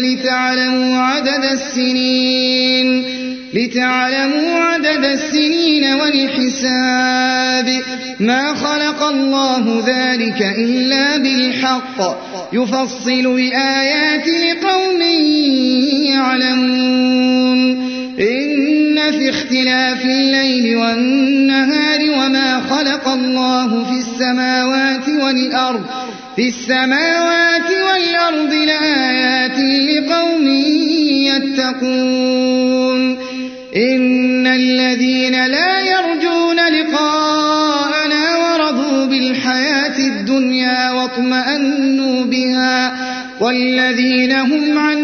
لتعلموا عدد السنين لتعلموا عدد السنين والحساب. ما خلق الله ذلك إلا بالحق. يفصل الآيات لقوم يعلمون. إن في اختلاف الليل والنهار وما خلق الله في السماوات والأرض في السماوات والأرض يتقون. إن الذين لا يرجون لقاءنا ورضوا بالحياة الدنيا واطمأنوا بها والذين هم عن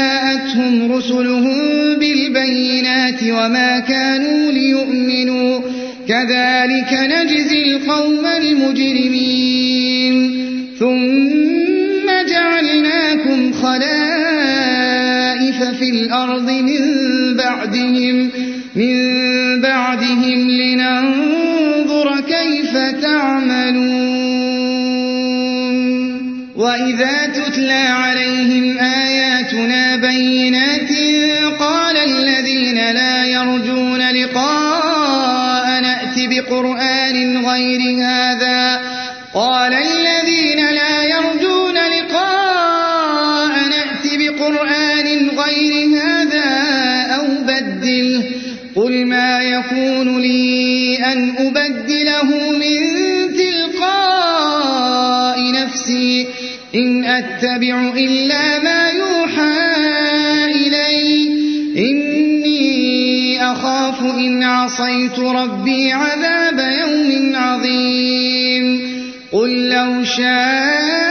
رسلهم بالبينات وما كانوا ليؤمنوا. كذلك نجزي القوم المجرمين. ثم جعلناكم خلائف في الأرض من بعدهم من بعدهم لننظر كيف تعملون. وإذا تتلى عليهم آياتنا بينات قال الذين لا يرجون لقاء نأت بقرآن غير هذا قال الذين لا يرجون لقاء نأت بقرآن غير هذا أو بدله قل ما يكون لي أن أبدله من تلقاء نفسي إن أتبع إلا ما يوحى إلي إني أخاف إن عصيت ربي عذاب يوم عظيم. قل لو شاء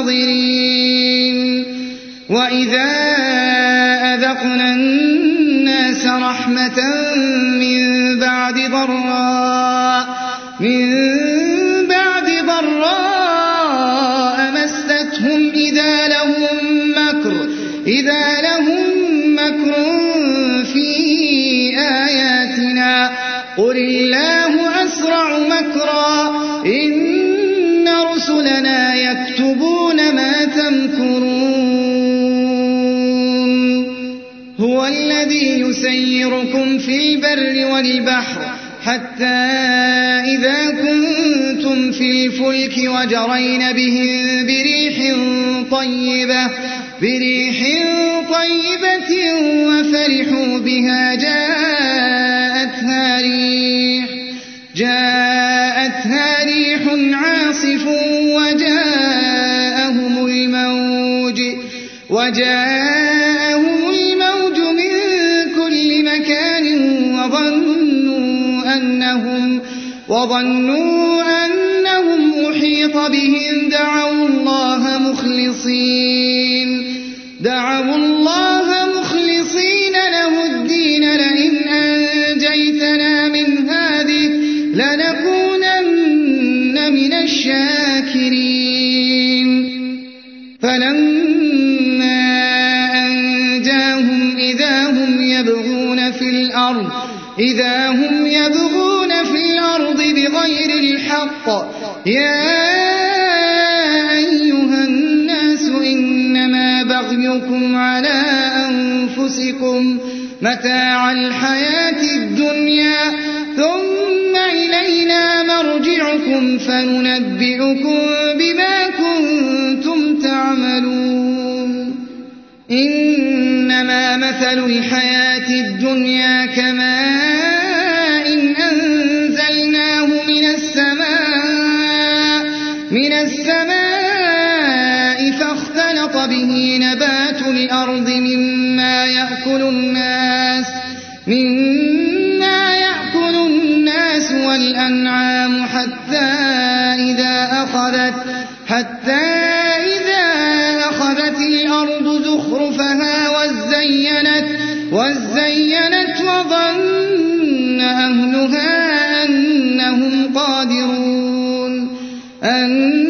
المنتظرين وإذا أذقنا الناس رحمة من بعد ضراء من بعد ضراء مستهم إذا لهم مكر إذا لهم مكر في آياتنا. قل الله أسرع مكرا. تمكرون هو الذي يسيركم في البر والبحر حتى إذا كنتم في الفلك وجرين بهم بريح طيبة بريح طيبة وفرحوا بها جاءتها وجاءهم الموج من كل مكان وظنوا أنهم وظنوا أنهم أحيط بهم. دعوا الله مخلصين. دعوا الله يا أيها الناس إنما بغيكم على أنفسكم متاع الحياة الدنيا ثم إلينا مرجعكم فننبئكم بما كنتم تعملون. إنما مثل الحياة الدنيا كماء السماء فاختلط به نبات الأرض مما يأكل الناس مما يأكل الناس والأنعام حتى إذا أخذت حتى إذا أخذت الأرض زخرفها وزينت وزينت وظن أهلها أنهم قادرون أنهم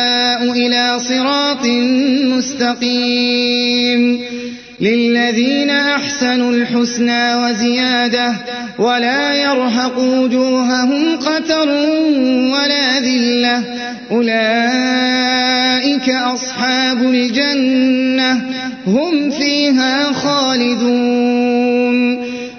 إلى صراط مستقيم. للذين أحسنوا الحسنى وزيادة ولا يرهق وجوههم قتر ولا ذلة. أولئك أصحاب الجنة هم فيها خالدون.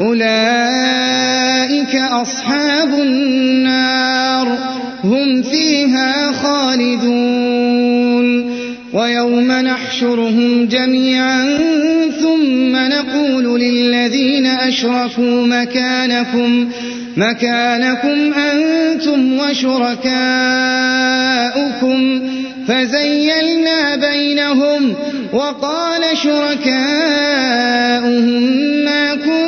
أولئك أصحاب النار هم فيها خالدون ويوم نحشرهم جميعا ثم نقول للذين أشركوا مكانكم مكانكم أنتم وشركاؤكم فزيلنا بينهم وقال شركاؤهم ما كنتم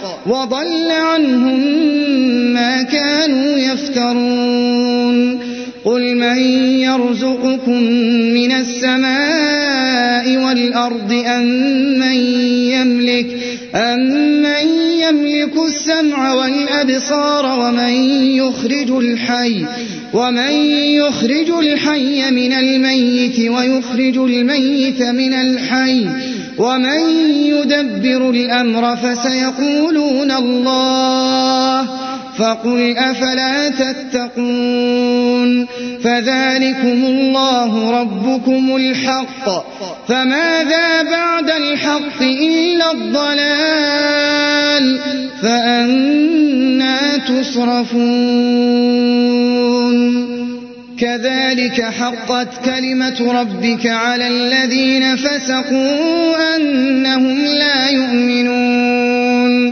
وضل عنهم ما كانوا يفترون. قل من يرزقكم من السماء والأرض أم من يملك أمن يملك السمع والأبصار ومن يخرج الحي ومن يخرج الحي من الميت ويخرج الميت من الحي. ومن يدبر الأمر فسيقولون الله فقل أفلا تتقون فذلكم الله ربكم الحق فماذا بعد الحق إلا الضلال فأنا تصرفون كذلك حقت كلمة ربك على الذين فسقوا أنهم لا يؤمنون.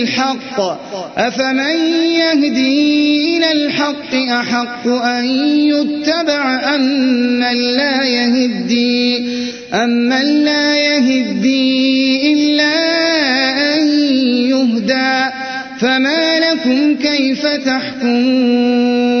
للحق أفمن يهدي إلى الحق أحق أن يتبع أم من لا يهدي؟ أمن لا يهدي إلا أن يهدى؟ فما لكم كيف تحكمون؟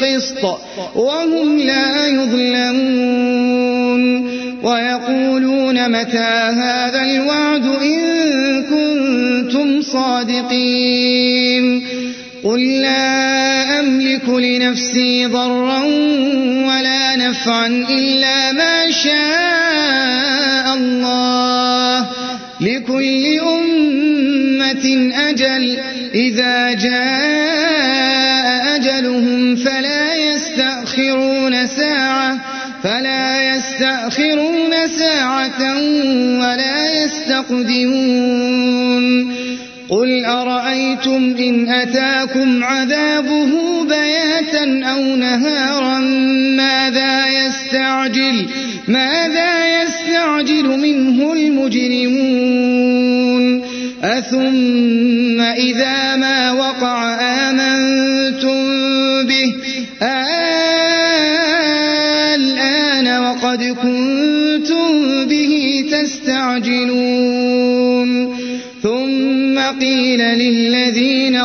بالقسط وهم لا يظلمون ويقولون متى هذا الوعد إن كنتم صادقين قل لا أملك لنفسي ضرا ولا نفعا إلا ما شاء الله لكل أمة أجل إذا جاء أجلهم فلا يستأخرون ساعة فلا يستأخرون ساعة ولا يستقدمون قل أرأيتم إن أتاكم عذابه بياتا أو نهارا ماذا يستعجل ماذا يستعجل منه المجرمون أثم إذا ما وقع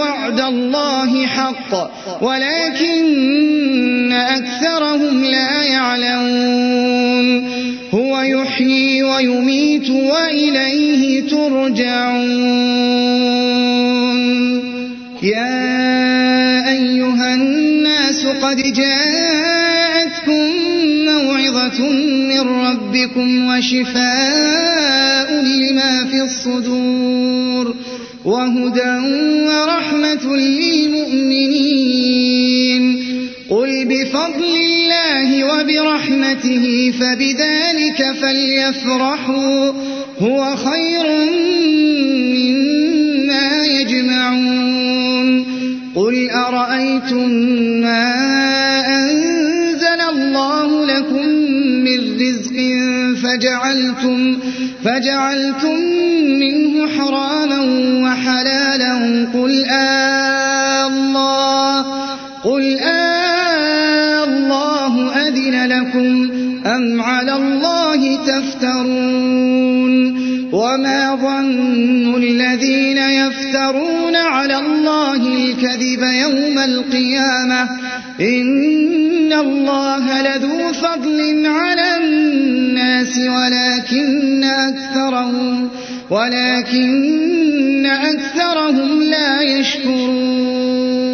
وعد الله حق ولكن أكثرهم لا يعلمون. هو يحيي ويميت وإليه ترجعون. يا أيها الناس قد جاءتكم موعظة من ربكم وشفاء لما في الصدور. وهدى ورحمة للمؤمنين. قل بفضل الله وبرحمته فبذلك فليفرحوا. هو خير مما يجمعون. قل أرأيتم ما فجعلتم, فجعلتم منه حراما وحلالا قل آه الله قل آه الله أذن لكم أم على الله تفترون وما ظن الذين يفترون على الله الكذب يوم القيامة إن الله لذو فضل على الناس ولكن أكثرهم ولكن أكثرهم لا يشكرون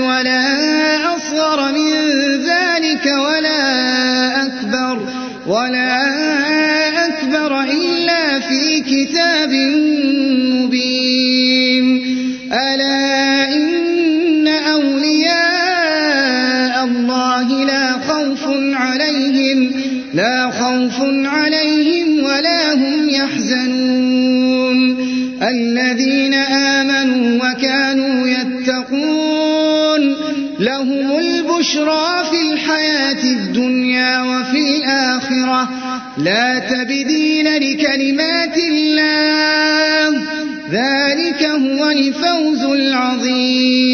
ولا أصغر من ذلك ولا أكبر ولا أكبر إلا في كتاب البشرى في الحياة الدنيا وفي الآخرة. لا تبديل لكلمات الله. ذلك هو الفوز العظيم.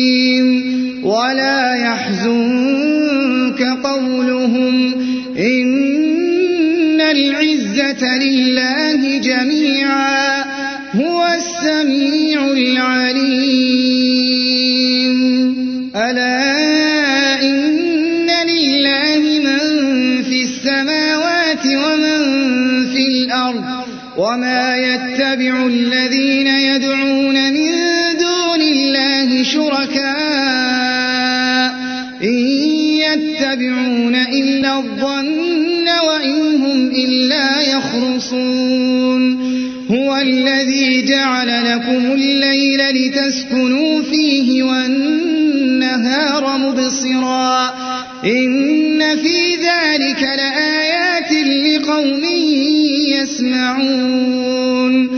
وما يتبع الذين يدعون من دون الله شركاء. إن يتبعون إلا الظن وإن هم إلا يخرصون. هو الذي جعل لكم الليل لتسكنوا فيه والنهار مبصرا. إن في ذلك لآيات لقوم يسمعون.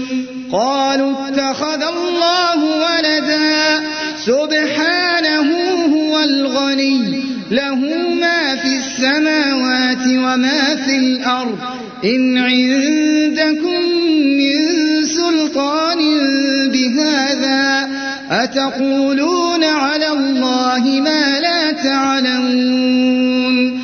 قالوا اتخذ الله ولدا. سبحانه هو الغني. له ما في السماوات وما في الأرض. إن عندكم من سلطان بهذا أتقولون على الله ما لا تعلمون.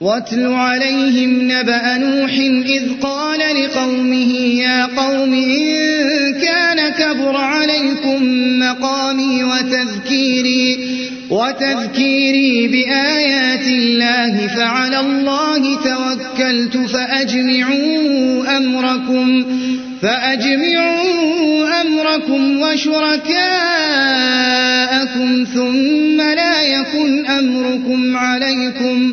واتل عليهم نبأ نوح إذ قال لقومه يا قوم إن كان كبر عليكم مقامي وتذكيري وتذكيري بآيات الله فعلى الله توكلت فأجمعوا أمركم فأجمعوا أمركم وشركاءكم ثم لا يكن أمركم عليكم.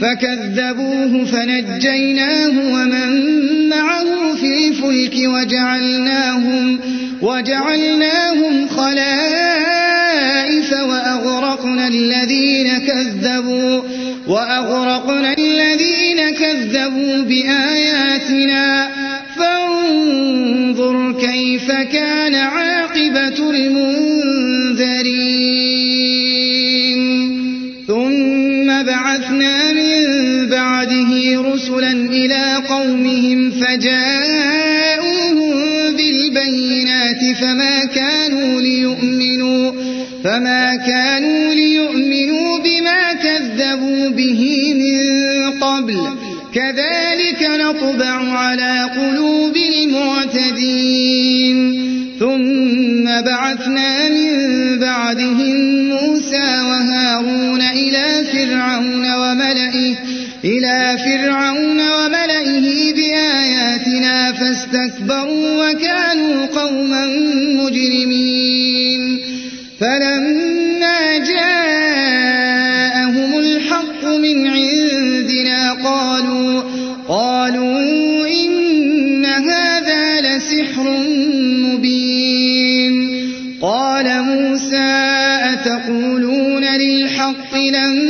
فكذبوه فنجيناه ومن معه في الفلك وجعلناهم, وجعلناهم خلائف وأغرقنا الذين كذبوا وأغرقنا الذين كذبوا بآياتنا. فانظر كيف كان عاقبة المنذرين فرعون وملئه بآياتنا فاستكبروا وكانوا قوما مجرمين. فلما جاءهم الحق من عندنا قالوا قالوا إن هذا لسحر مبين. قال موسى أتقولون للحق لما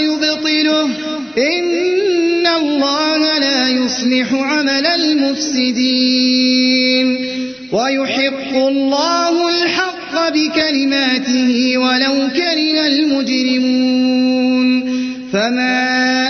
الله سيبطله إن الله لا يصلح عمل المفسدين. ويحق الله الحق بكلماته ولو كره المجرمون. فما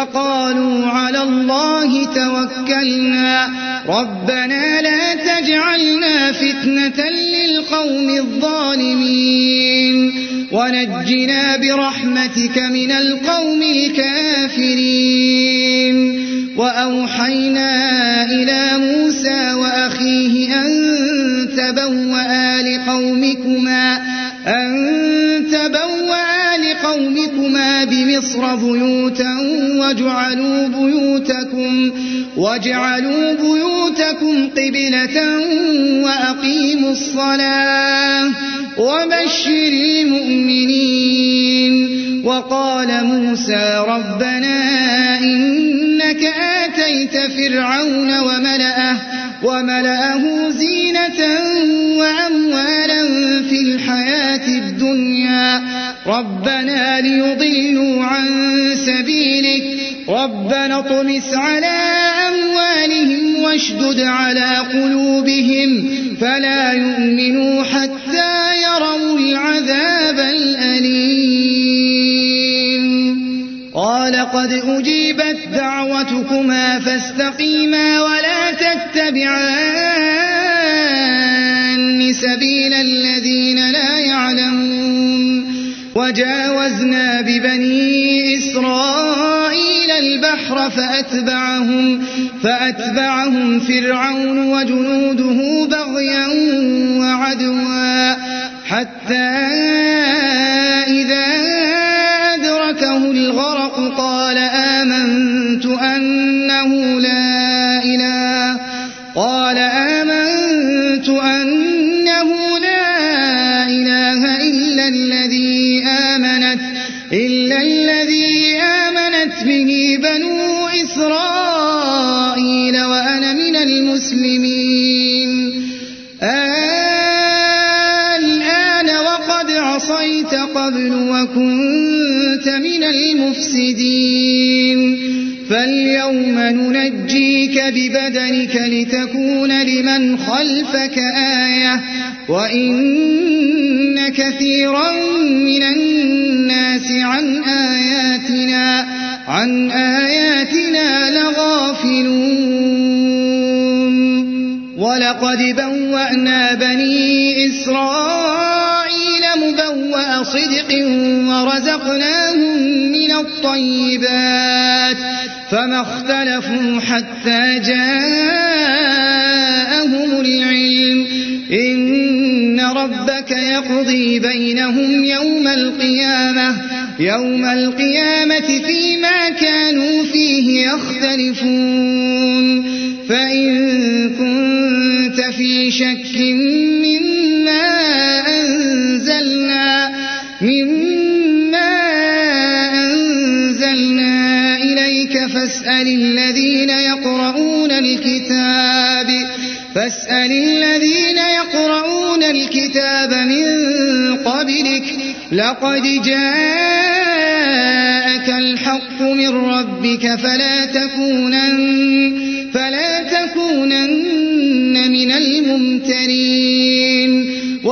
فقالوا على الله توكلنا. ربنا لا تجعلنا فتنة للقوم الظالمين. ونجنا برحمتك من القوم الكافرين. وأوحينا إلى موسى وأخيه أن تبوأ لقومكما تبوأ لقومكما بمصر بيوتا واجعلوا بيوتكم واجعلوا بيوتكم قبلة وأقيموا الصلاة وبشر المؤمنين وقال موسى ربنا إنك آتيت فرعون وملأه وملأه زينة وأموالا في الحياة الدنيا. ربنا ليضلوا عن سبيلك. ربنا اطمس على أموالهم واشدد على قلوبهم. فلا يؤمنوا حتى يروا العذاب الأليم. قال قد أجيبت دعوتكما فاستقيما ولا تتبعان سبيل الذين لا يعلمون. وجاوزنا ببني إسرائيل البحر فأتبعهم, فأتبعهم فرعون وجنوده بغيا وعدوا حتى عصيت قبل وكنت من المفسدين. فاليوم ننجيك ببدنك لتكون لمن خلفك آية وإن كثيرا من الناس عن آياتنا عن آياتنا لغافلون. ولقد بوأنا بني إسرائيل مبوأ صدق ورزقناهم من الطيبات فما اختلفوا حتى جاءهم العلم. إن ربك يقضي بينهم يوم القيامة يوم القيامة فيما كانوا فيه يختلفون. فإن كنت في شك مما أنزلنا مما أنزلنا إليك فاسأل الذين يقرؤون الكتاب فاسأل الذين يقرؤون الكتاب من قبلك لقد جاءك الحق من ربك فلا تكونن فلا تكونن من الممترين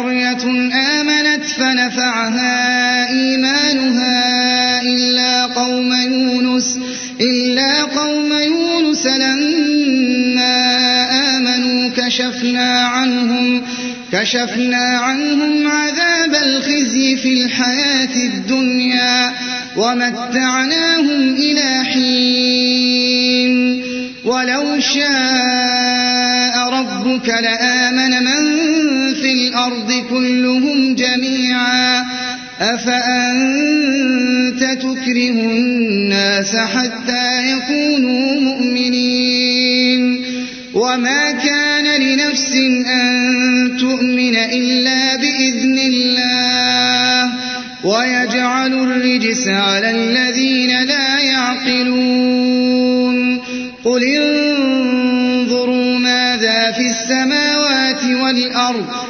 قرية آمنت فنفعها إيمانها إلا قوم يونس إلا قوم يونس لما آمنوا كشفنا عنهم كشفنا عنهم عذاب الخزي في الحياة الدنيا ومتعناهم إلى حين. ولو شاء ربك لآمن من الأرض كلهم جميعا. أفأنت تكره الناس حتى يكونوا مؤمنين؟ وما كان لنفس أن تؤمن إلا بإذن الله. ويجعل الرجس على الذين لا يعقلون. قل انظروا ماذا في السماوات والأرض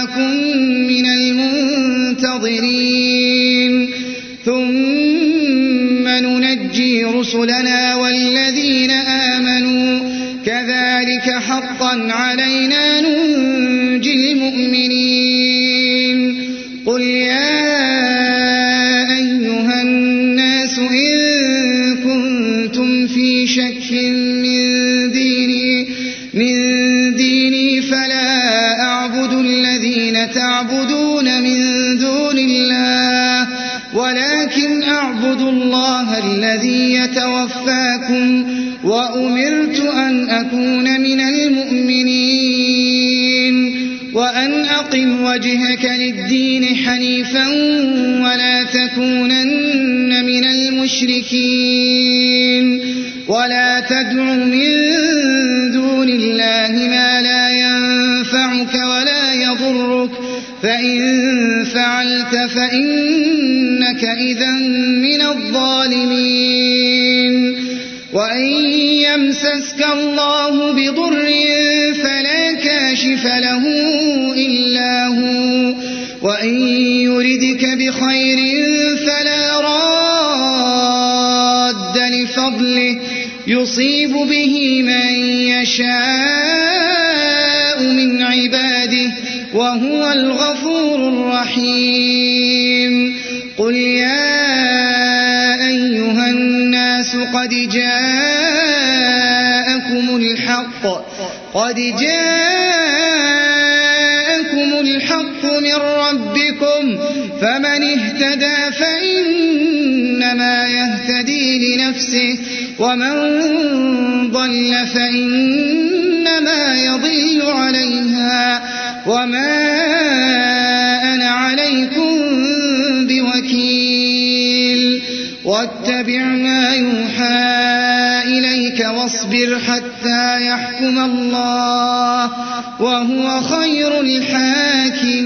رسلنا والذين آمنوا كذلك حقا علينا كاشف له إلا هو وإن يردك بخير فلا راد لفضله يصيب به من يشاء من عباده وهو الغفور الرحيم. قل يا أيها الناس قد جاءكم الحق قد جاءكم لنفسه ومن ضل فإنما يضل عليها. وما أنا عليكم بوكيل. واتبع ما يوحى إليك واصبر حتى يحكم الله وهو خير الحاكمين.